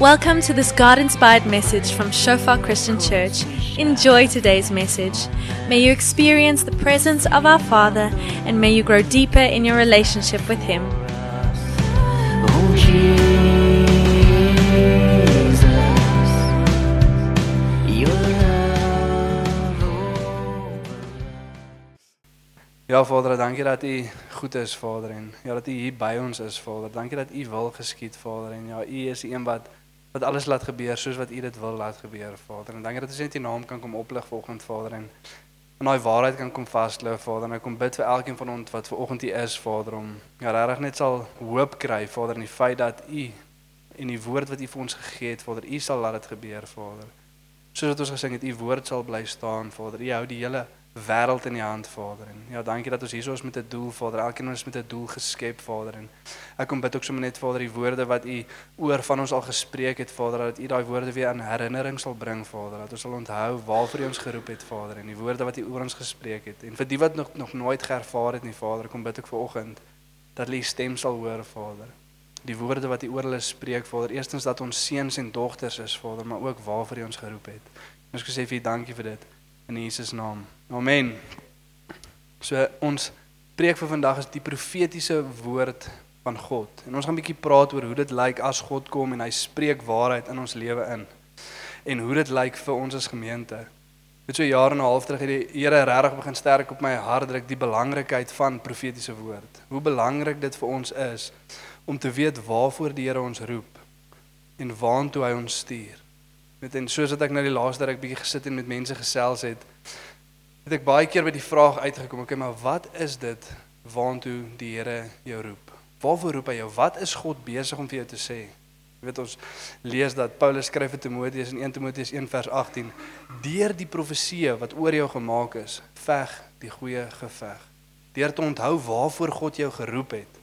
Welcome to this God inspired message from Shofar Christian Church. Enjoy today's message. May you experience the presence of our Father and may you grow deeper in your relationship with Him. Ja Vader, dankie dat U goed is Vader en ja dat U hier by ons is Vader. Dankie dat U wil geskied Vader en ja U is die een wat wat alles laat gebeur soos wat U dit wil laat gebeur Vader. En dankie dat ons net U naam kan kom oplig vanoggend Vader en in daai waarheid kan kom vasloop Vader. En ek kom bid vir elkeen van ons wat vanoggend hier is Vader om ja regtig net sal hoop kry Vader in die feit dat U en die woord wat U vir ons gegee het Vader, U sal laat dit gebeur Vader. Soos wat ons gesing het, U woord sal bly staan Vader. U hou die hele wêreld in die hand Vader. En ja, dankie dat ons hier is met 'n doel Vader. Elkeen van ons met 'n doel geskep Vader en ek kom bid ook sommer net Vader die woorde wat U oor van ons al gespreek het Vader dat U daai woorde weer in herinnering sal bring Vader. Dat ons sal onthou waarvoor U ons geroep het Vader en die woorde wat U oor ons gespreek het. En vir die wat nog nog nooit geervaar het nie Vader, kom bid ek vir oggend dat hulle U stem sal hoor Vader. Die woorde wat U oor hulle spreek Vader. Eerstens dat ons seuns en dogters is Vader, maar ook waarvoor U ons geroep het. En ons gesê vir U dankie vir dit in Jesus naam. Amen. So ons preek vir vandag is die profetiese woord van God. En ons gaan 'n bietjie praat oor hoe dit lyk as God kom en hy spreek waarheid in ons lewe in. En hoe dit lyk vir ons as gemeente. Dit so jare en 'n half terug het die Here regtig begin sterk op my hart druk die belangrikheid van profetiese woord. Hoe belangrik dit vir ons is om te weet waarvoor die Here ons roep en waantoe hy ons stuur. Met en soos wat ek nou die laaste ruk bietjie gesit en met mense gesels het, het ek baie keer by die vraag uitgekom, okay, maar wat is dit waantoe die Here jou roep? Waarvoor roep hy jou? Wat is God besig om vir jou te sê? Jy weet ons lees dat Paulus skryf vir Timoteus in 1 Timoteus 1 vers 18: "Deur die profeseë wat oor jou gemaak is, veg die goeie geveg." Deur te onthou waarvoor God jou geroep het,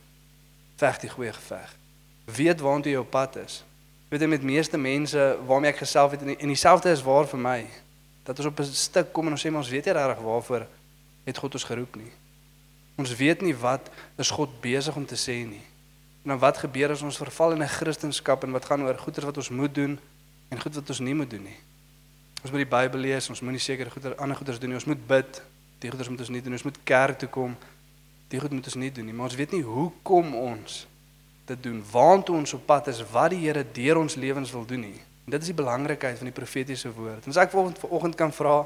veg die goeie geveg. Weet waantoe jou pad is. Weet jy met meeste mense waarmee ek gesels het en dieselfde is waar vir my dat ons op 'n stuk kom en ons sê maar ons weet nie regtig waarvoor het God ons geroep nie. Ons weet nie wat is God besig om te sê nie. En dan wat gebeur as ons verval in 'n Christendom en wat gaan oor goeie wat ons moet doen en goed wat ons nie moet doen nie. Ons moet die Bybel lees, ons moenie sekere goeie ander goeders doen nie. Ons moet bid, die goeders moet ons nie doen. Ons moet kerk toe kom. Die goed moet ons nie doen nie, maar ons weet nie hoe kom ons dit doen. Waantoe ons op pad is, wat die Here deur ons lewens wil doen nie. En dit is die belangrikheid van die profetiese woord. En as ek vanoggend vanoggend kan vra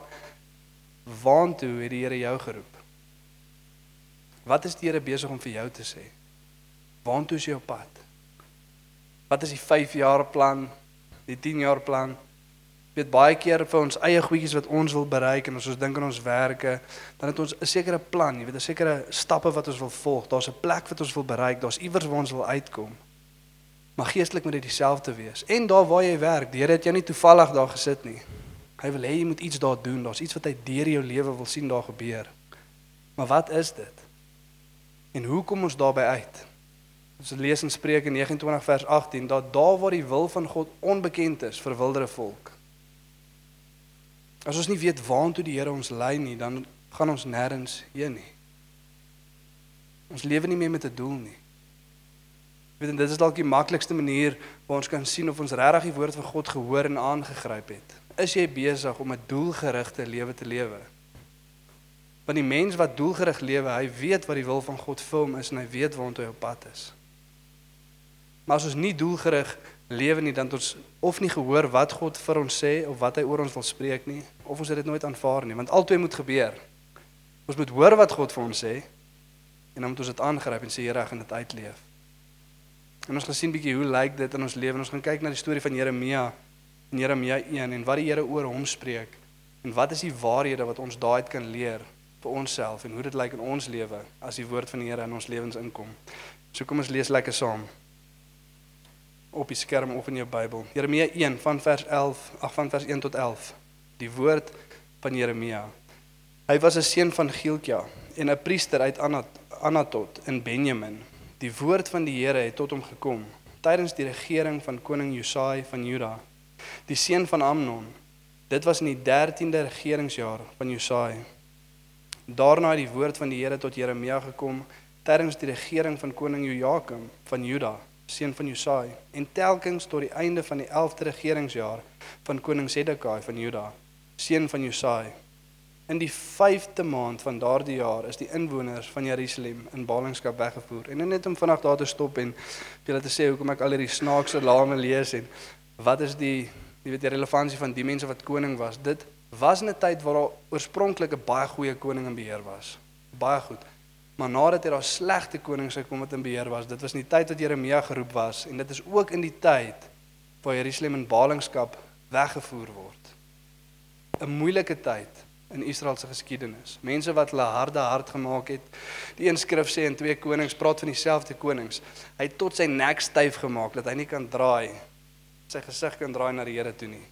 waantoe het die Here jou geroep? Wat is die Here besig om vir jou te sê? Waantoe is jou pad? Wat is die 5 jaar plan? Die 10 jaar plan? Weet baie keer vir ons eie goedjies wat ons wil bereik en as ons dink aan ons werke, dan het ons 'n sekere plan, jy weet 'n sekere stappe wat ons wil volg. Daar's 'n plek wat ons wil bereik, daar's iewers waar ons wil uitkom. Maar geestelik moet dit dieselfde wees. En daar waar jy werk, die Here het jou nie toevallig daar gesit nie. Hy wil hê jy moet iets daar doen. Daar's iets wat hy deur jou lewe wil sien daar gebeur. Maar wat is dit? En hoe kom ons daarby uit? Ons lees in Spreuke 29 vers 18 dat daar waar die wil van God onbekend is vir wildere volk. As ons nie weet waartoe die Here ons lei nie, dan gaan ons nêrens heen nie. Ons lewe nie meer met 'n doel nie. Weet en dit is dalk die maklikste manier waar ons kan sien of ons regtig die woord van God gehoor en aangegryp het. Is jy besig om 'n doelgerigte lewe te lewe? Want die mens wat doelgerig lewe, hy weet wat die wil van God vir hom is en hy weet waartoe hy op pad is. Maar as ons nie doelgerig lewe nie, dan het ons of nie gehoor wat God vir ons sê of wat hy oor ons wil spreek nie, of ons het dit nooit aanvaar nie, want albei moet gebeur. Ons moet hoor wat God vir ons sê en dan moet ons dit aangryp en sê Here, ek gaan dit uitleef. En ons gaan sien bietjie hoe lyk dit in ons lewe. Ons gaan kyk na die storie van Jeremia in Jeremia 1 en wat die Here oor hom spreek en wat is die waarhede wat ons daai kan leer vir onsself en hoe dit lyk in ons lewe as die woord van die Here in ons lewens inkom. So kom ons lees lekker saam. Op die skerm of in jou Bybel. Jeremia 1 van vers 11, ag van vers 1 tot 11. Die woord van Jeremia. Hy was 'n seun van Gilkia en 'n priester uit Anatot in Benjamin. Die woord van die Here het tot hom gekom tydens die regering van koning Josia van Juda, die seun van Amnon. Dit was in die 13de regeringsjaar van Josia. Daarna het die woord van die Here tot Jeremia gekom tydens die regering van koning Jojakim van Juda, seun van Josai, en telkens tot die einde van die 11de regeringsjaar van koning Sedekai van Juda, seun van Josai. In die 5de maand van daardie jaar is die inwoners van Jerusalem in ballingskap weggevoer. En net om vandag daar te stop en vir julle te sê hoekom ek al hierdie snaakse lame lees en wat is die jy weet die relevantie van die mense wat koning was. Dit was 'n tyd waar daar oorspronklik 'n baie goeie koning in beheer was. Baie goed. Maar nadat hy daar slegte konings gekom wat in beheer was, dit was in die tyd wat Jeremia geroep was en dit is ook in die tyd waar Jerusalem in ballingskap weggevoer word. 'n Moeilike tyd in Israel se geskiedenis. Mense wat hulle harde hart gemaak het. Die een skrif sê in 2 Konings praat van dieselfde konings. Hy het tot sy nek styf gemaak dat hy nie kan draai sy gesig kan draai na die Here toe nie.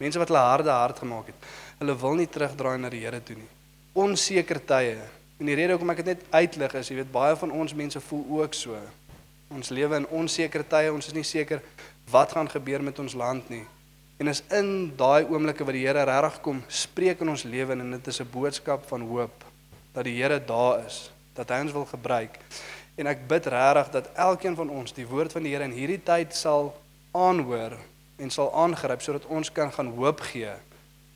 Mense wat hulle harde hart gemaak het. Hulle wil nie terugdraai na die Here toe nie. Onseker tye. En die rede hoekom ek dit net uitlig is, jy weet baie van ons mense voel ook so. Ons lewe in onseker tye. Ons is nie seker wat gaan gebeur met ons land nie. En is in daai oomblikke wat die Here regtig kom spreek in ons lewe en dit is 'n boodskap van hoop dat die Here daar is, dat hy ons wil gebruik. En ek bid regtig dat elkeen van ons die woord van die Here in hierdie tyd sal aanhoor en sal aangryp sodat ons kan gaan hoop gee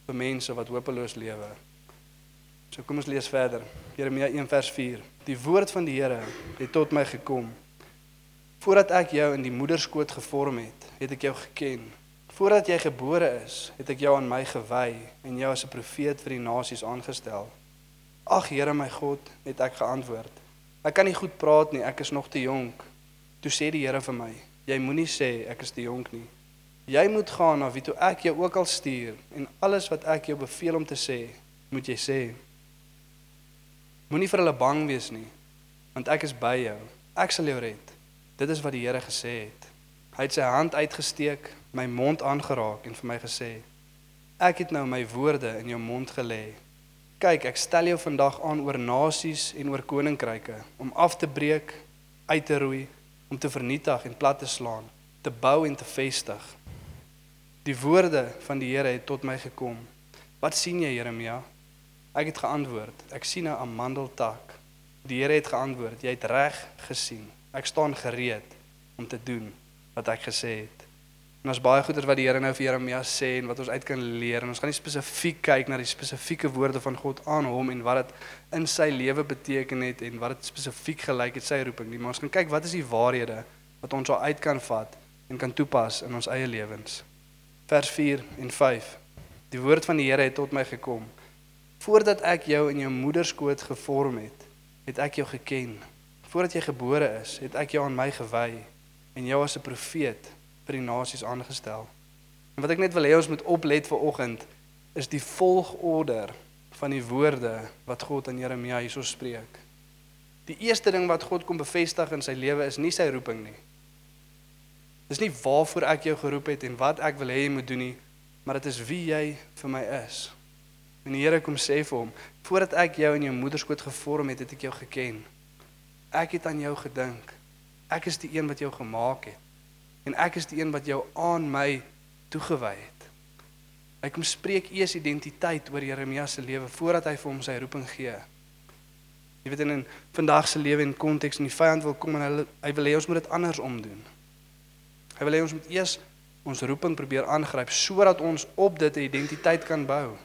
vir mense wat hopeloos lewe. So kom ons lees verder. Jeremia 1 vers 4. Die woord van die Here het tot my gekom. Voordat ek jou in die moederskoot gevorm het, het ek jou geken. Voordat jy gebore is, het ek jou aan my gewy en jou as 'n profeet vir die nasies aangestel. Ag Here my God, het ek geantwoord. Ek kan nie goed praat nie, ek is nog te jonk. Toe sê die Here vir my: Jy moenie sê ek is te jonk nie. Jy moet gaan na wie toe ek jou ook al stuur en alles wat ek jou beveel om te sê, moet jy sê. Moenie vir hulle bang wees nie, want ek is by jou. Ek sal jou red. Dit is wat die Here gesê het. Hy het sy hand uitgesteek, my mond aangeraak en vir my gesê: Ek het nou my woorde in jou mond gelê. Kyk, ek stel jou vandag aan oor nasies en oor koninkryke om af te breek, uit te roei, om te vernietig en plat te slaan, te bou en te vestig. Die woorde van die Here het tot my gekom. Wat sien jy, Jeremia? Ek het geantwoord: Ek sien 'n amandeltak. Die Here het geantwoord: Jy het reg gesien. Ek staan gereed om te doen wat ek gesê het. En ons baie goeders wat die Here nou vir Jeremia sê en wat ons uit kan leer en ons gaan nie spesifiek kyk na die spesifieke woorde van God aan hom en wat dit in sy lewe beteken het en wat dit spesifiek gelyk het sy roeping nie, maar ons gaan kyk wat is die waarhede wat ons al uit kan vat en kan toepas in ons eie lewens. Vers 4 en 5. Die woord van die Here het tot my gekom. Voordat ek jou in jou moeder skoot gevorm het, het ek jou geken. Voordat jy gebore is, het ek jou aan my gewy en jou as 'n profeet vir die nasies aangestel. En wat ek net wil hê ons moet oplet vir oggend is die volgorde van die woorde wat God aan Jeremia hierso spreek. Die eerste ding wat God kom bevestig in sy lewe is nie sy roeping nie. Dis nie waarvoor ek jou geroep het en wat ek wil hê jy moet doen nie, maar dit is wie jy vir my is. En die Here kom sê vir hom, voordat ek jou in jou moederskoot gevorm het, het ek jou geken. Ek het aan jou gedink. Ek is die een wat jou gemaak het. En ek is die een wat jou aan my toegewy het. Hy kom spreek eers identiteit oor Jeremia se lewe voordat hy vir hom sy roeping gee. Jy weet in 'n vandag se lewe en konteks en die vyand wil kom en hy hy wil hê ons moet dit andersom doen. Hy wil hê ons moet eers ons roeping probeer aangryp sodat ons op dit 'n identiteit kan bou.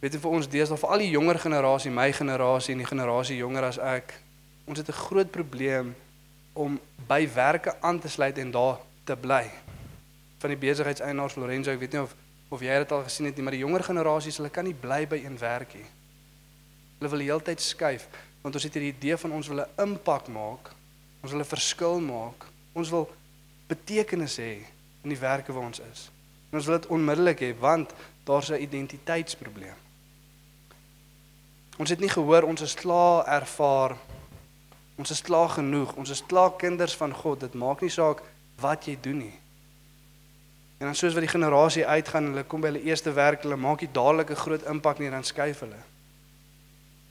Weet jy vir ons deesdae vir al die jonger generasie, my generasie en die generasie jonger as ek, ons het 'n groot probleem om by werke aan te sluit en daar te bly. Van die besigheidseienaars Lorenzo, ek weet nie of of jy dit al gesien het nie, maar die jonger generasies, hulle kan nie bly by een werk nie. Hulle wil die hele tyd skuif want ons het hierdie idee van ons wil 'n impak maak. Ons wil 'n verskil maak. Ons wil betekenis hê in die werke waar ons is. En ons wil dit onmiddellik hê want daar's 'n identiteitsprobleem. Ons het nie gehoor ons is klaar ervaar. Ons is klaar genoeg. Ons is klaar kinders van God. Dit maak nie saak wat jy doen nie. En dan soos wat die generasie uitgaan, hulle kom by hulle eerste werk, hulle maak nie dadelik 'n groot impak nie, dan skuif hulle.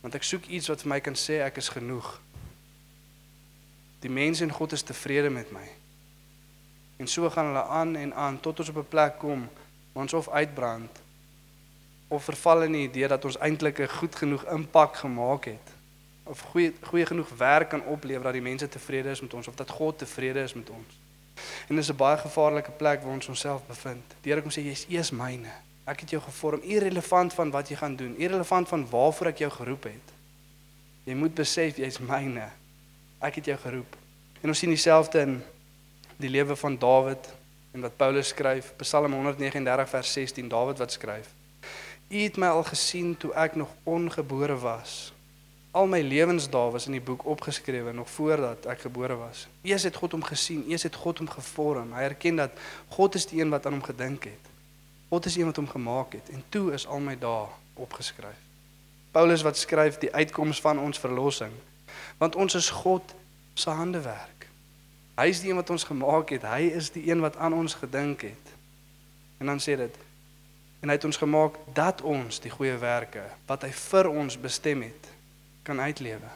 Want ek soek iets wat vir my kan sê ek is genoeg. Die mense en God is tevrede met my. En so gaan hulle aan en aan tot ons op 'n plek kom waar ons of uitbrand of verval in die idee dat ons eintlik 'n goed genoeg impak gemaak het of goeie goeie genoeg werk kan oplewer dat die mense tevrede is met ons of dat God tevrede is met ons. En dis 'n baie gevaarlike plek waar ons onsself bevind. Die Here kom sê jy's eers myne. Ek het jou gevorm, irrelevant van wat jy gaan doen, irrelevant van waarvoor ek jou geroep het. Jy moet besef jy's myne. Ek het jou geroep. En ons sien dieselfde in die lewe van Dawid en wat Paulus skryf, Psalm 139 vers 16, Dawid wat skryf: U het my al gesien toe ek nog ongebore was. Al my lewensdae was in die boek opgeskrewe nog voordat ek gebore was. Eers het God hom gesien, eers het God hom gevorm. Hy erken dat God is die een wat aan hom gedink het. God is die een wat hom gemaak het en toe is al my dae opgeskryf. Paulus wat skryf die uitkoms van ons verlossing. Want ons is God se handewerk. Hy is die een wat ons gemaak het. Hy is die een wat aan ons gedink het. En dan sê dit en hy het ons gemaak dat ons die goeie werke wat hy vir ons bestem het kan uitlewe.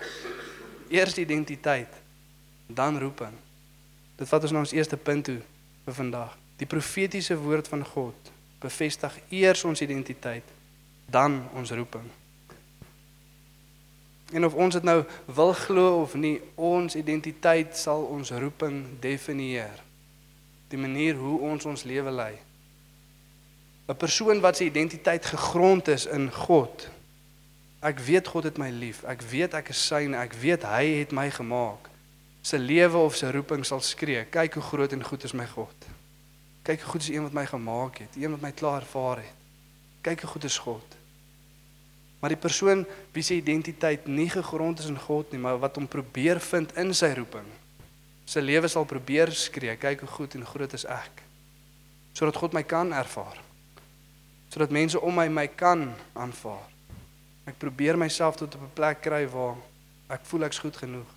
Eers identiteit, dan roeping. Dit vat ons na ons eerste punt toe vir vandag. Die profetiese woord van God bevestig eers ons identiteit, dan ons roeping. En of ons dit nou wil glo of nie, ons identiteit sal ons roeping definieer. Die manier hoe ons ons lewe lei. 'n Persoon wat sy identiteit gegrond is in God. Ek weet God het my lief. Ek weet ek is syne. Ek weet hy het my gemaak. Sy lewe of sy roeping sal skree. Kyk hoe groot en goed is my God. Kyk hoe goed is een wat my gemaak het, een wat my klaar ervaar het. Kyk hoe goed is God. Maar die persoon wie se identiteit nie gegrond is in God nie, maar wat hom probeer vind in sy roeping. Sy lewe sal probeer skree, kyk hoe goed en groot is ek. Sodat God my kan ervaar. Sodat mense om my my kan aanvaar. Ek probeer myself tot op 'n plek kry waar ek voel ek's goed genoeg.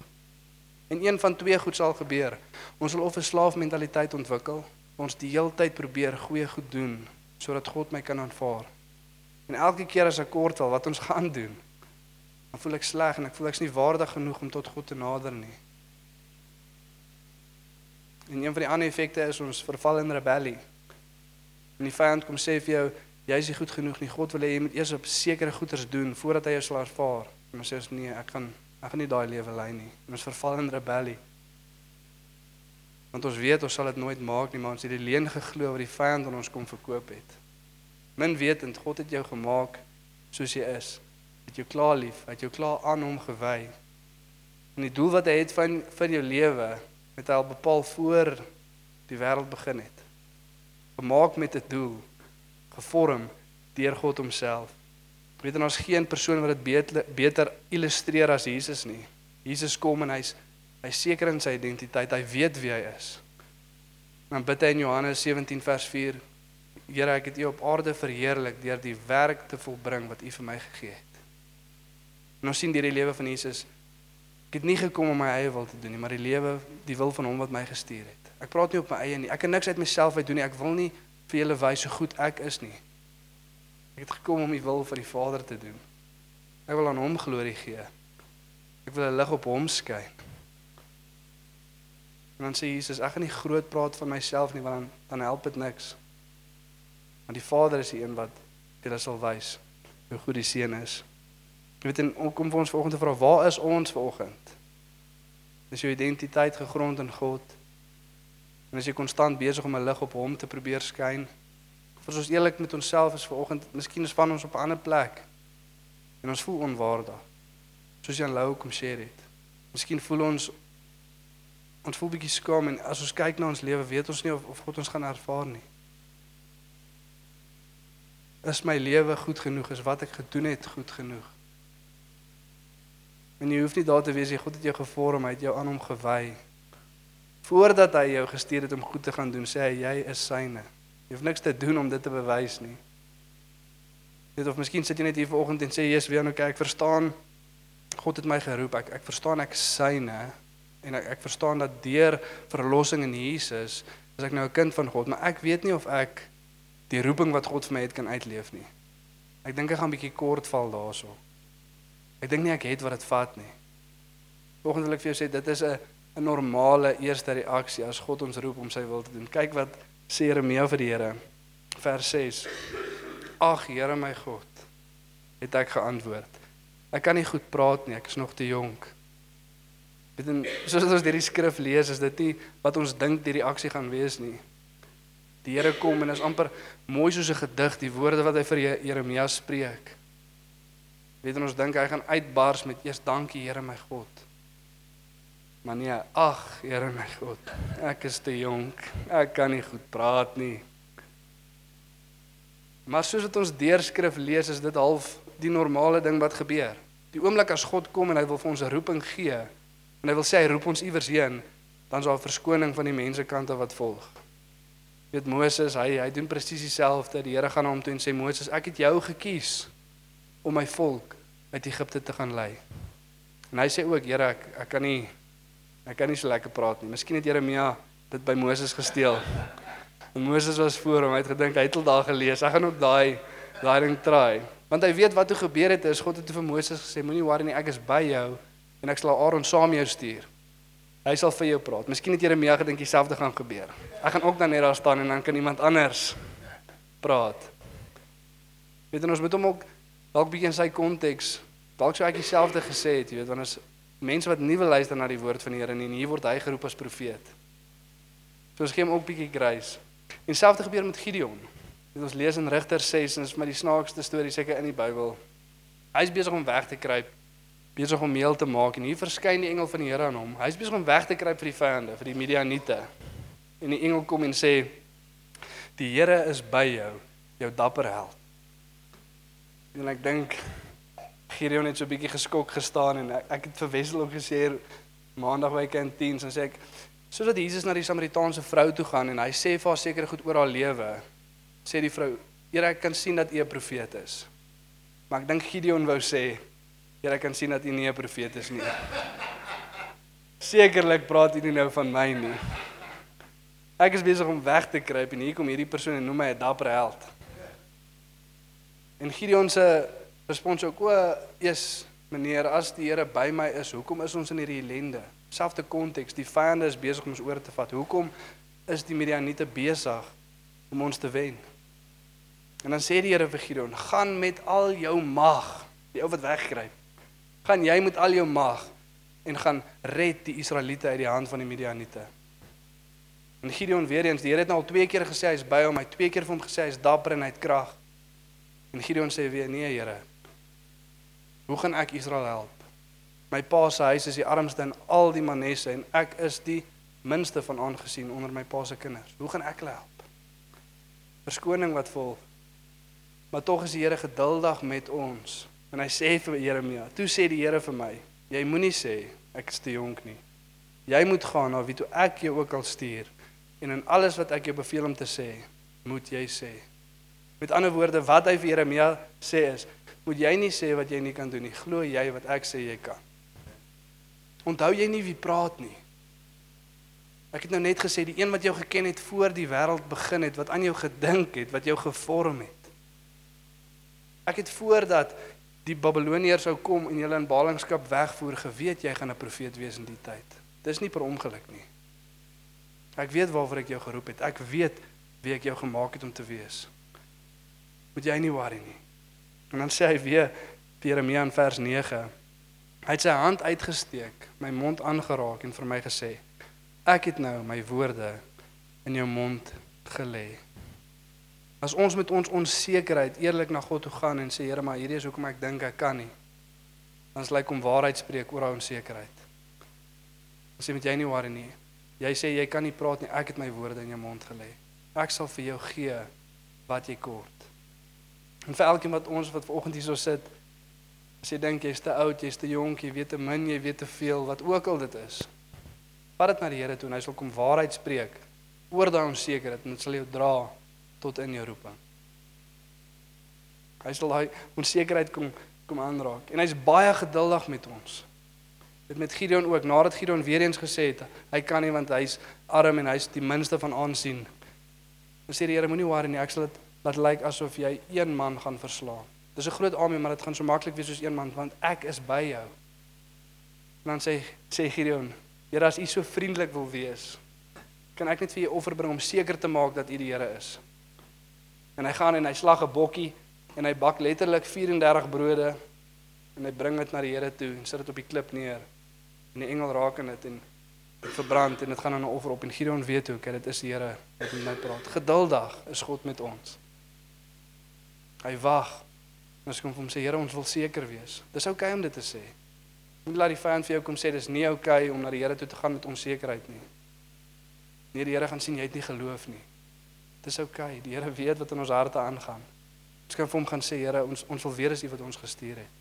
En een van twee goed sal gebeur. Ons sal of 'n slaafmentaliteit ontwikkel, ons die heeltyd probeer goeie goed doen sodat God my kan aanvaar. En elke keer as ek kortel wat ons gaan doen, dan voel ek sleg en ek voel ek's nie waardig genoeg om tot God te nader nie. En een van die ander effekte is ons verval in rebellie. En die vyand kom sê vir jou, jy is nie goed genoeg nie. God wil hê jy moet eers op sekere goeders doen voordat hy jou sal ervaar. En ons sê ons nee, ek gaan ek gaan nie daai lewe lei nie. En ons verval in rebellie. Want ons weet ons sal dit nooit maak nie, maar ons het die leuen geglo wat die vyand aan ons kom verkoop het. Min wetend God het jou gemaak soos jy is. Het jou klaar lief, het jou klaar aan hom gewy. En die doel wat hy het van vir jou lewe het hy al bepaal voor die wêreld begin het. Gemaak met 'n doel, gevorm deur God homself. Weet en ons geen persoon wat dit beter beter illustreer as Jesus nie. Jesus kom en hy's hy seker in sy identiteit. Hy weet wie hy is. Dan bid hy in Johannes 17 vers 4: Here, ek het U op aarde verheerlik deur die werk te volbring wat U vir my gegee het. En ons sien deur die lewe van Jesus Ek het nie gekom om my eie wil te doen nie, maar die lewe, die wil van hom wat my gestuur het. Ek praat nie op my eie nie. Ek kan niks uit myself uit doen nie. Ek wil nie vir julle wys hoe goed ek is nie. Ek het gekom om die wil van die Vader te doen. Ek wil aan hom glorie gee. Ek wil 'n lig op hom skyn. En dan sê Jesus, ek gaan nie groot praat van myself nie want dan dan help dit niks. Want die Vader is die een wat julle sal wys hoe goed die seun is. Jy weet en kom vir ons vanoggend te vra, waar is ons vanoggend? Is jou identiteit gegrond in God? En is jy konstant besig om 'n lig op hom te probeer skyn? Of as ons eerlik met onsself is vanoggend, miskien is van ons op 'n ander plek en ons voel onwaardig. Soos Jan Lou kom sê dit. Miskien voel ons ons voel bietjie skaam en as ons kyk na ons lewe, weet ons nie of of God ons gaan ervaar nie. Is my lewe goed genoeg? Is wat ek gedoen het goed genoeg? En jy hoef nie daar te wees nie. God het jou gevorm, hy het jou aan hom gewy. Voordat hy jou gestuur het om goed te gaan doen, sê hy jy is syne. Jy hoef niks te doen om dit te bewys nie. Net of miskien sit jy net hier vanoggend en sê jy's weer nou kyk, ek verstaan God het my geroep. Ek ek verstaan ek syne en ek ek verstaan dat deur verlossing in Jesus is ek nou 'n kind van God, maar ek weet nie of ek die roeping wat God vir my het kan uitleef nie. Ek dink ek gaan 'n bietjie kort val daaroor. Ek dink nie ek het wat dit vat nie. Volgens wil ek vir jou sê dit is 'n 'n normale eerste reaksie as God ons roep om sy wil te doen. Kyk wat sê Jeremia vir die Here. Vers 6. Ag Here my God, het ek geantwoord. Ek kan nie goed praat nie, ek is nog te jonk. Weet en soos ons hierdie skrif lees, is dit nie wat ons dink die reaksie gaan wees nie. Die Here kom en is amper mooi soos 'n gedig, die woorde wat hy vir Je- Jeremia spreek. Weet ons dink hy gaan uitbars met eers dankie Here my God. Maar nee, ag Here my God, ek is te jonk. Ek kan nie goed praat nie. Maar soos wat ons deurskrif lees, is dit half die normale ding wat gebeur. Die oomblik as God kom en hy wil vir ons 'n roeping gee en hy wil sê hy roep ons iewers heen, dan is daar verskoning van die mense kante wat volg. Jy weet Moses, hy hy doen presies dieselfde. Die Here gaan na hom toe en sê Moses, ek het jou gekies om my volk uit Egipte te gaan lei. En hy sê ook, Here, ek ek kan nie ek kan nie so lekker praat nie. Miskien het Jeremia dit by Moses gesteel. En Moses was voor hom, hy het gedink hy het al daar gelees. Ek gaan ook daai daai ding try. Want hy weet wat toe gebeur het is God het toe vir Moses gesê moenie worry nie, ek is by jou en ek sal Aaron saam jou stuur. Hy sal vir jou praat. Miskien het Jeremia gedink dieselfde gaan gebeur. Ek gaan ook dan net daar staan en dan kan iemand anders praat. Weet jy ons moet hom ook dalk bietjie in sy konteks dalk sou ek dieselfde gesê het, jy weet, want as mense wat nie wil luister na die woord van die Here nie, en hier word hy geroep as profeet. So ons gee hom ook bietjie grace. En selfde gebeur met Gideon. Dit ons lees in Rigters 6 en is maar die snaakste storie seker in die Bybel. Hy's besig om weg te kruip, besig om meel te maak en hier verskyn die engel van die Here aan hom. Hy's besig om weg te kruip vir die vyande, vir die Midianiete. En die engel kom en sê: "Die Here is by jou, jou dapper held." En ek dink Gideon het so 'n bietjie geskok gestaan en ek, ek het vir Wessel ook gesê maandag by kantiens en sê ek soos dat Jesus na die Samaritaanse vrou toe gaan en hy sê vir haar sekere goed oor haar lewe, sê die vrou: "Here, ek kan sien dat u 'n profeet is." Maar ek dink Gideon wou sê: "Here, ek kan sien dat u nie 'n profeet is nie." Sekerlik praat u nie nou van my nie. Ek is besig om weg te kruip en hier kom hierdie persoon en noem my 'n dapper held. En Gideon se respons ook: "O, eers meneer, as die Here by my is, hoekom is ons in hierdie ellende?" Selfde konteks, die vyande is besig om ons oor te vat. Hoekom is die Midianiete besig om ons te wen? En dan sê die Here vir Gideon: "Gaan met al jou mag, die ou wat wegkruip. Gaan jy met al jou mag en gaan red die Israeliete uit die hand van die Midianiete." En Gideon weer eens, die Here het nou al twee keer gesê hy's by hom, hy twee keer vir hom gesê hy's dapper en hy het krag. En Gideon sê weer: "Nee, Here. Hoe gaan ek Israel help? My pa se huis is die armste in al die Manesse en ek is die minste van aangesien onder my pa se kinders. Hoe gaan ek hulle help?" Verskoning wat volg. Maar tog is die Here geduldig met ons. En hy sê vir Jeremia: "Toe sê die Here vir my: Jy moenie sê ek is te jonk nie. Jy moet gaan na wie toe ek jou ook al stuur en in alles wat ek jou beveel om te sê, moet jy sê." Met ander woorde, wat hy vir Jeremia sê is: Moet jy nie sê wat jy nie kan doen nie. Glo jy wat ek sê jy kan. Onthou jy nie wie praat nie. Ek het nou net gesê die een wat jou geken het voor die wêreld begin het, wat aan jou gedink het, wat jou gevorm het. Ek het voordat die Babiloniërs sou kom en julle in ballingskap wegvoer, geweet jy gaan 'n profeet wees in die tyd. Dis nie per ongeluk nie. Ek weet waarvoor ek jou geroep het. Ek weet wie ek jou gemaak het om te wees. Moet jy nie worry nie. En dan sê hy weer Jeremia in vers 9. Hy het sy hand uitgesteek, my mond aangeraak en vir my gesê: Ek het nou my woorde in jou mond gelê. As ons met ons onsekerheid eerlik na God toe gaan en sê Here, maar hierdie is hoekom ek dink ek kan nie. Dan is lyk om waarheid spreek oor daai onsekerheid. Dan sê met jy nie worry nie. Jy sê jy kan nie praat nie, ek het my woorde in jou mond gelê. Ek sal vir jou gee wat jy kort. En vir elkeen wat ons wat vanoggend hierso sit, as jy dink jy's te oud, jy's te jonk, jy weet te min, jy weet te veel, wat ook al dit is. Vat dit na die Here toe en hy sal kom waarheid spreek oor daai onsekerheid en dit sal jou dra tot in jou roeping. Hy sal daai onsekerheid kom kom aanraak en hy's baie geduldig met ons. Dit met Gideon ook, nadat Gideon weer eens gesê het hy kan nie want hy's arm en hy's die minste van aansien. Dan sê die Here moenie worry nie, ek sal dit laat lyk asof jy een man gaan verslaan. Dis 'n groot armee, maar dit gaan so maklik wees soos een man want ek is by jou. En dan sê sê Gideon, Here as u so vriendelik wil wees, kan ek net vir u offer bring om seker te maak dat u die Here is. En hy gaan en hy slag 'n bokkie en hy bak letterlik 34 brode en hy bring dit na die Here toe en sit dit op die klip neer. En die engel raak aan dit en dit verbrand en dit gaan aan 'n offer op en Gideon weet ook, dit is die Here wat met my praat. Geduldig is God met ons. Hy wag. En as kom vir hom sê Here, ons wil seker wees. Dis oukei okay om dit te sê. Moenie laat die vyand vir jou kom sê dis nie oukei okay om na die Here toe te gaan met onsekerheid nie. Nee, die Here gaan sien jy het nie geloof nie. Dis oukei. Okay. Die Here weet wat in ons harte aangaan. Ons kan vir hom gaan sê, Here, ons ons wil weet as U wat ons gestuur het.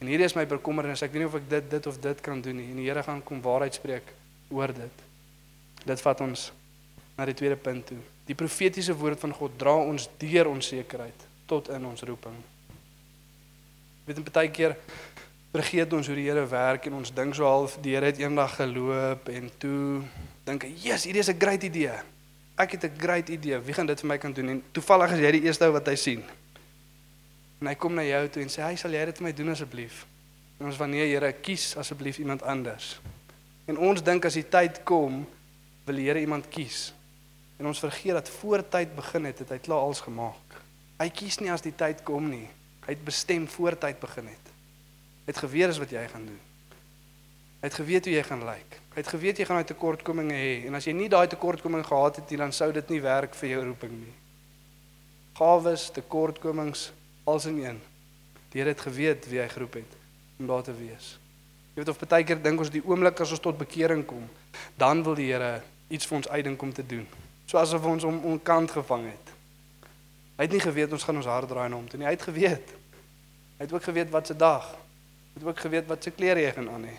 En hierdie is my bekommernis. Ek weet nie of ek dit dit of dit kan doen nie. En die Here gaan kom waarheid spreek oor dit. Dit vat ons na die tweede punt toe. Die profetiese woord van God dra ons deur onsekerheid tot in ons roeping. Weet 'n baie keer vergeet ons hoe die Here werk en ons dink so half die Here het eendag geloop en toe dink ek, "Jesus, hierdie is 'n great idee. Ek het 'n great idee. Wie gaan dit vir my kan doen?" En toevallig is jy die eerste ou wat hy sien. En hy kom na jou toe en sê, "Hy sal jy dit vir my doen asseblief?" En ons wanneer Here kies asseblief iemand anders. En ons dink as die tyd kom, wil die Here iemand kies. En ons vergeet dat voor tyd begin het, het hy klaar alles gemaak. Hy kies nie as die tyd kom nie. Hy het bestem voor tyd begin het. Hy het geweet wat jy gaan doen. Hy het geweet hoe jy gaan lyk. Hy het geweet jy gaan daai tekortkominge hê en as jy nie daai tekortkominge gehad het nie, dan sou dit nie werk vir jou roeping nie. Gawes, tekortkomings, als in een. Die Here het geweet wie hy geroep het om daar te wees. Jy weet of baie keer dink ons die oomblik as ons tot bekering kom, dan wil die Here iets vir ons uitdink om te doen. So asof ons hom onkant gevang het. Hy het nie geweet ons gaan ons hart draai na hom toe nie. Hy het geweet. Hy het ook geweet wat se dag. Hy het ook geweet wat se klere jy gaan aan hê.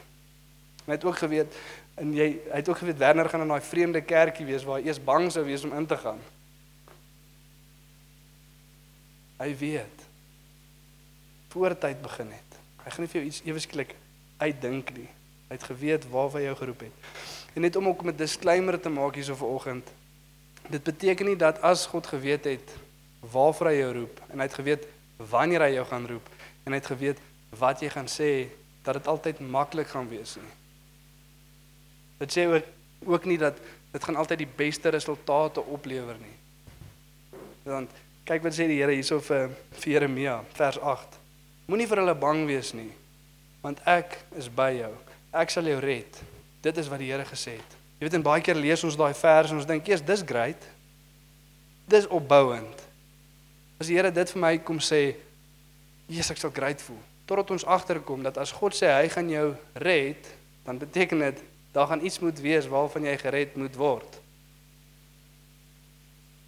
Hy het ook geweet en jy hy het ook geweet Werner gaan in daai vreemde kerkie wees waar hy eers bang sou wees om in te gaan. Hy weet. Voortyd begin het. Hy gaan nie vir jou iets ewesklik uitdink nie. Hy het geweet waarvoor hy jou geroep het. En net om ook met disclaimer te maak hierso vanoggend. Dit beteken nie dat as God geweet het waarvoor hy jou roep en hy het geweet wanneer hy jou gaan roep en hy het geweet wat jy gaan sê dat dit altyd maklik gaan wees nie. Dit sê ook ook nie dat dit gaan altyd die beste resultate oplewer nie. Want kyk wat sê die Here hierso vir, vir Jeremia vers 8. Moenie vir hulle bang wees nie, want ek is by jou. Ek sal jou red. Dit is wat die Here gesê het. Jy weet en baie keer lees ons daai vers en ons dink, "Jesus, dis great. Dis opbouend." As die Here dit vir my kom sê, "Jesus, ek sal great voel." Totdat ons agterkom dat as God sê hy gaan jou red, dan beteken dit daar gaan iets moet wees waarvan jy gered moet word.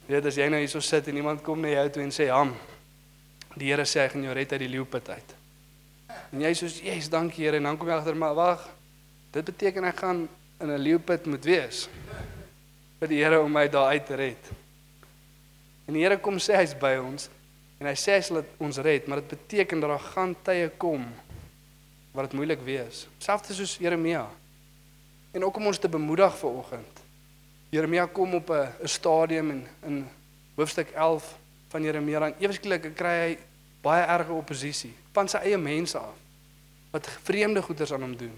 Ja, dis jy nou hierso sit en iemand kom na jou toe en sê, "Ham, die Here sê hy gaan jou red uit die leeupit uit." En jy sê, "Jesus, dankie Here." En dan kom jy agter, "Maar wag. Dit beteken ek gaan in 'n leeupit moet wees vir die Here om my daar uit te red." En die Here kom sê hy's by ons en hy sê hy sal ons red, maar dit beteken dat daar gaan tye kom wat dit moeilik wees. Selfs soos Jeremia en ook om ons te bemoedig vir oggend. Jeremia kom op 'n stadium in in hoofstuk 11 van Jeremia dan ewesklik kry hy baie erge oppositie van sy eie mense af wat vreemde goeders aan hom doen.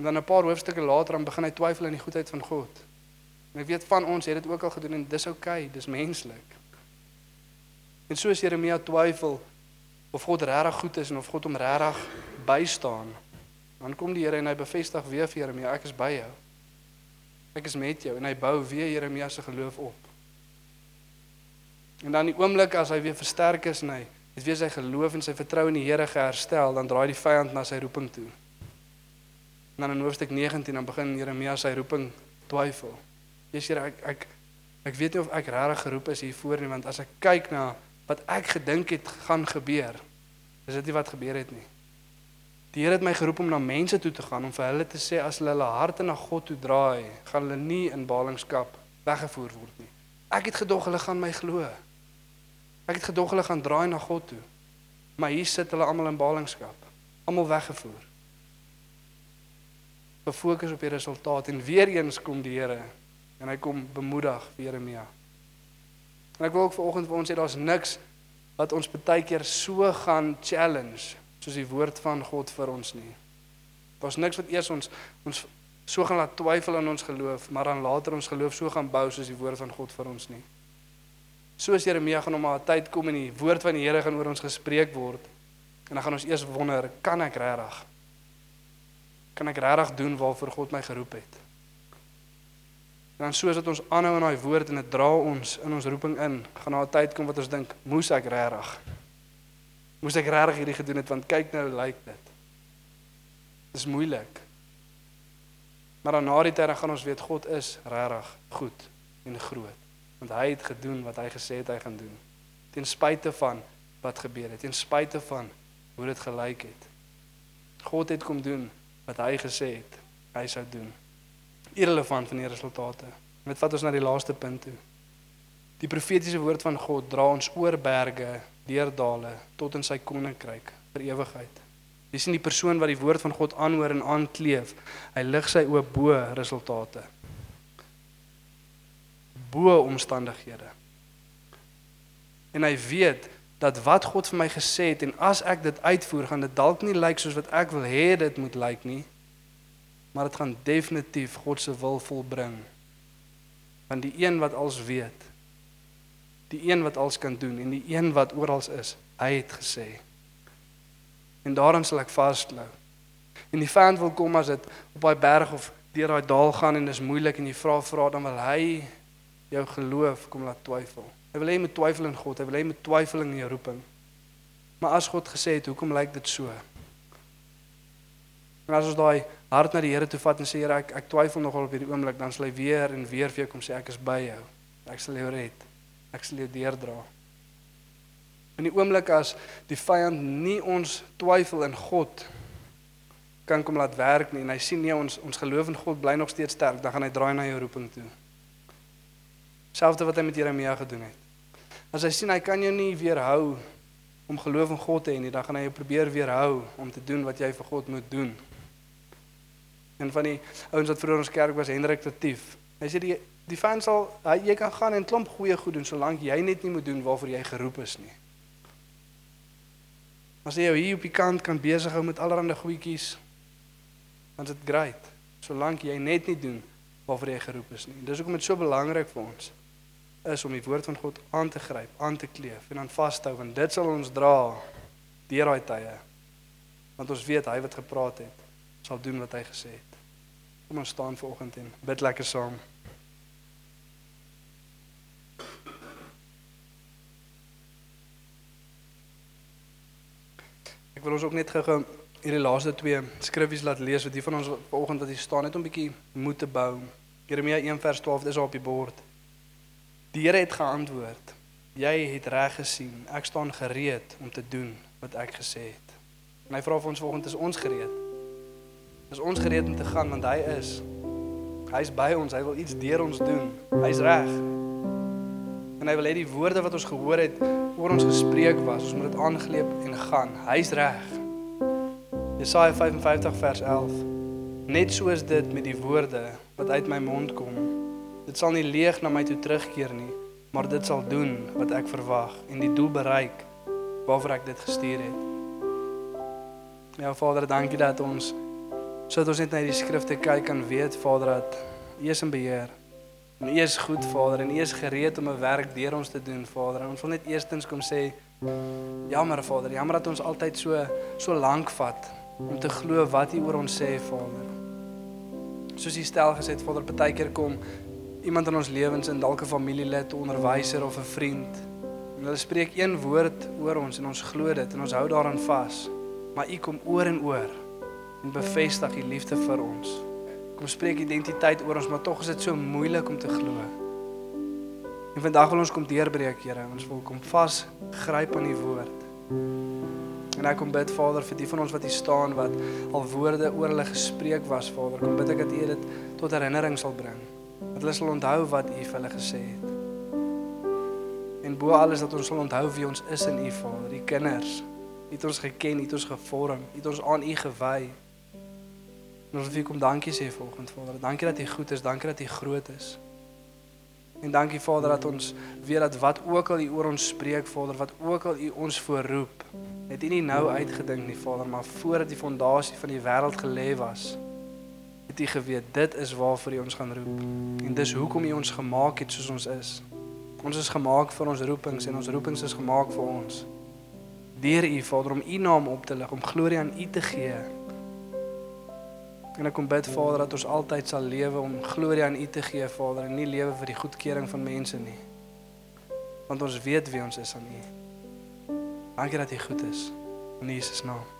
En dan 'n paar hoofstukke later dan begin hy twyfel aan die goedheid van God. En ek weet van ons het dit ook al gedoen en dis oukei, okay, dis menslik. En soos Jeremia twyfel of God regtig goed is en of God hom regtig bystaan, Dan kom die Here en hy bevestig weer vir Jeremia, ek is by jou. Ek is met jou en hy bou weer Jeremia se geloof op. En dan die oomblik as hy weer versterk is en hy het weer sy geloof en sy vertroue in die Here geherstel, dan draai die vyand na sy roeping toe. En dan in hoofstuk 19 dan begin Jeremia sy roeping twyfel. Jesus Here, ek ek ek weet nie of ek regtig geroep is hiervoor nie, want as ek kyk na wat ek gedink het gaan gebeur, is dit nie wat gebeur het nie. Die Here het my geroep om na mense toe te gaan om vir hulle te sê as hulle hulle harte na God toe draai, gaan hulle nie in ballingskap weggevoer word nie. Ek het gedog hulle gaan my glo. Ek het gedog hulle gaan draai na God toe. Maar hier sit hulle almal in ballingskap, almal weggevoer. Befokus op die resultaat en weer eens kom die Here en hy kom bemoedig vir Jeremia. En ek wil ook vanoggend vir ons sê daar's niks wat ons baie keer so gaan challenge soos die woord van God vir ons nie. Daar's niks wat eers ons ons so gaan laat twyfel aan ons geloof, maar dan later ons geloof so gaan bou soos die woord van God vir ons nie. Soos Jeremia gaan om 'n tyd kom en die woord van die Here gaan oor ons gespreek word. En dan gaan ons eers wonder, kan ek regtig? Kan ek regtig doen waarvoor God my geroep het? En dan soos dat ons aanhou in daai woord en dit dra ons in ons roeping in, gaan daar 'n tyd kom wat ons dink, moes ek regtig? Moes ek regtig hierdie gedoen het want kyk nou lyk dit. Dis moeilik. Maar dan na die tyd dan gaan ons weet God is regtig goed en groot. Want hy het gedoen wat hy gesê het hy gaan doen. Ten spyte van wat gebeur het, ten spyte van hoe dit gelyk het. God het kom doen wat hy gesê het hy sou doen. Irrelevant van die resultate. Dit vat ons na die laaste punt toe. Die profetiese woord van God dra ons oor berge, deur dale tot in sy koninkryk vir ewigheid. Jy sien die persoon wat die woord van God aanhoor en aankleef, hy lig sy oop bo resultate. Bo omstandighede. En hy weet dat wat God vir my gesê het en as ek dit uitvoer, gaan dit dalk nie lyk soos wat ek wil hê dit moet lyk nie, maar dit gaan definitief God se wil volbring. Want die een wat alles weet, die een wat alles kan doen en die een wat oral is, hy het gesê. En daarin sal ek vasklou. En die vyand wil kom as dit op daai berg of deur daai dal gaan en dis moeilik en jy vra vra dan wil hy jou geloof kom laat twyfel. Hy wil hê jy moet twyfel in God, hy wil hê jy moet twyfel in jou roeping. Maar as God gesê het, hoekom lyk dit so? En as ons daai hart na die Here toe vat en sê Here, ek ek twyfel nogal op hierdie oomblik, dan sal hy weer en weer vir jou kom sê ek is by jou. Ek sal jou red. Ek sal jou deurdra. In die oomblik as die vyand nie ons twyfel in God kan kom laat werk nie en hy sien nie ons ons geloof in God bly nog steeds sterk, dan gaan hy draai na jou roeping toe. Selfs wat hy met Jeremia gedoen het. As hy sien hy kan jou nie weerhou om geloof in God te hê nie, dan gaan hy jou probeer weerhou om te doen wat jy vir God moet doen. En van die ouens wat vroeër ons kerk was, Hendrik Tatief. Hy sê die die vyand sal hy jy kan gaan en klomp goeie goed doen solank jy net nie moet doen waarvoor jy geroep is nie. As jy jou hier op die kant kan besig hou met allerlei goedjies, dan is dit great. Solank jy net nie doen waarvoor jy geroep is nie. Dis hoekom dit so belangrik vir ons is om die woord van God aan te gryp, aan te kleef en aan vas te hou want dit sal ons dra deur daai tye. Want ons weet hy wat gepraat het, sal doen wat hy gesê het. Kom ons staan vanoggend en bid lekker saam. Ek wil ons ook net gou hierdie laaste twee skriffies laat lees wat hier van ons vanoggend wat hier staan net om 'n bietjie moed te bou. Jeremia 1 vers 12 is op die bord. Die Here het geantwoord: Jy het reg gesien. Ek staan gereed om te doen wat ek gesê het. En hy vra vir ons vanoggend is ons gereed? Is ons gereed om te gaan want hy is hy's by ons. Hy wil iets deur ons doen. Hy's reg. En hy wil hê die woorde wat ons gehoor het oor ons gespreek was, ons moet dit aangleep en gaan. Hy's reg. Jesaja 55 vers 11. Net so is dit met die woorde wat uit my mond kom. Dit sal nie leeg na my toe terugkeer nie, maar dit sal doen wat ek verwag en die doel bereik waarvoor ek dit gestuur het. Ja Vader, dankie dat ons sodat ons net na die skrifte kyk en weet Vader dat U is in beheer. En U is goed, Vader, en U is gereed om 'n werk deur ons te doen, Vader. En ons wil net eerstens kom sê, jammer, Vader, jammer dat ons altyd so so lank vat om te glo wat U oor ons sê, Vader. Soos U stel gesê het, Vader, partykeer kom iemand in ons lewens in dalk 'n familielid, 'n onderwyser of 'n vriend. En hulle spreek een woord oor ons en ons glo dit en ons hou daaraan vas. Maar U kom oor en oor en bevestig U liefde vir ons kom spreek identiteit oor ons, maar tog is dit so moeilik om te glo. En vandag wil ons kom deurbreek, Here. Ons wil kom vas gryp aan die woord. En ek kom bid Vader vir die van ons wat hier staan wat al woorde oor hulle gespreek was, Vader. Kom bid ek dat U dit tot herinnering sal bring. Dat hulle sal onthou wat U vir hulle gesê het. En bo alles dat ons sal onthou wie ons is in U, Vader, die kinders. U het ons geken, U het ons gevorm, U het ons aan U gewy. En ons wil vir kom dankie sê vanoggend Vader. Dankie dat U goed is, dankie dat U groot is. En dankie Vader dat ons weet dat wat ook al U oor ons spreek Vader, wat ook al U ons voorroep, het U nie nou uitgedink nie Vader, maar voordat die fondasie van die wêreld gelê was, U geweet dit is waarvoor U ons gaan roep. En dis hoekom U ons gemaak het soos ons is. Ons is gemaak vir ons roepings en ons roepings is gemaak vir ons. deur U Vader om U naam op te lig, om glorie aan U te gee. En ek kom bid Vader dat ons altyd sal lewe om glorie aan U te gee Vader en nie lewe vir die goedkeuring van mense nie. Want ons weet wie ons is aan U. Dankie dat U goed is. In Jesus naam.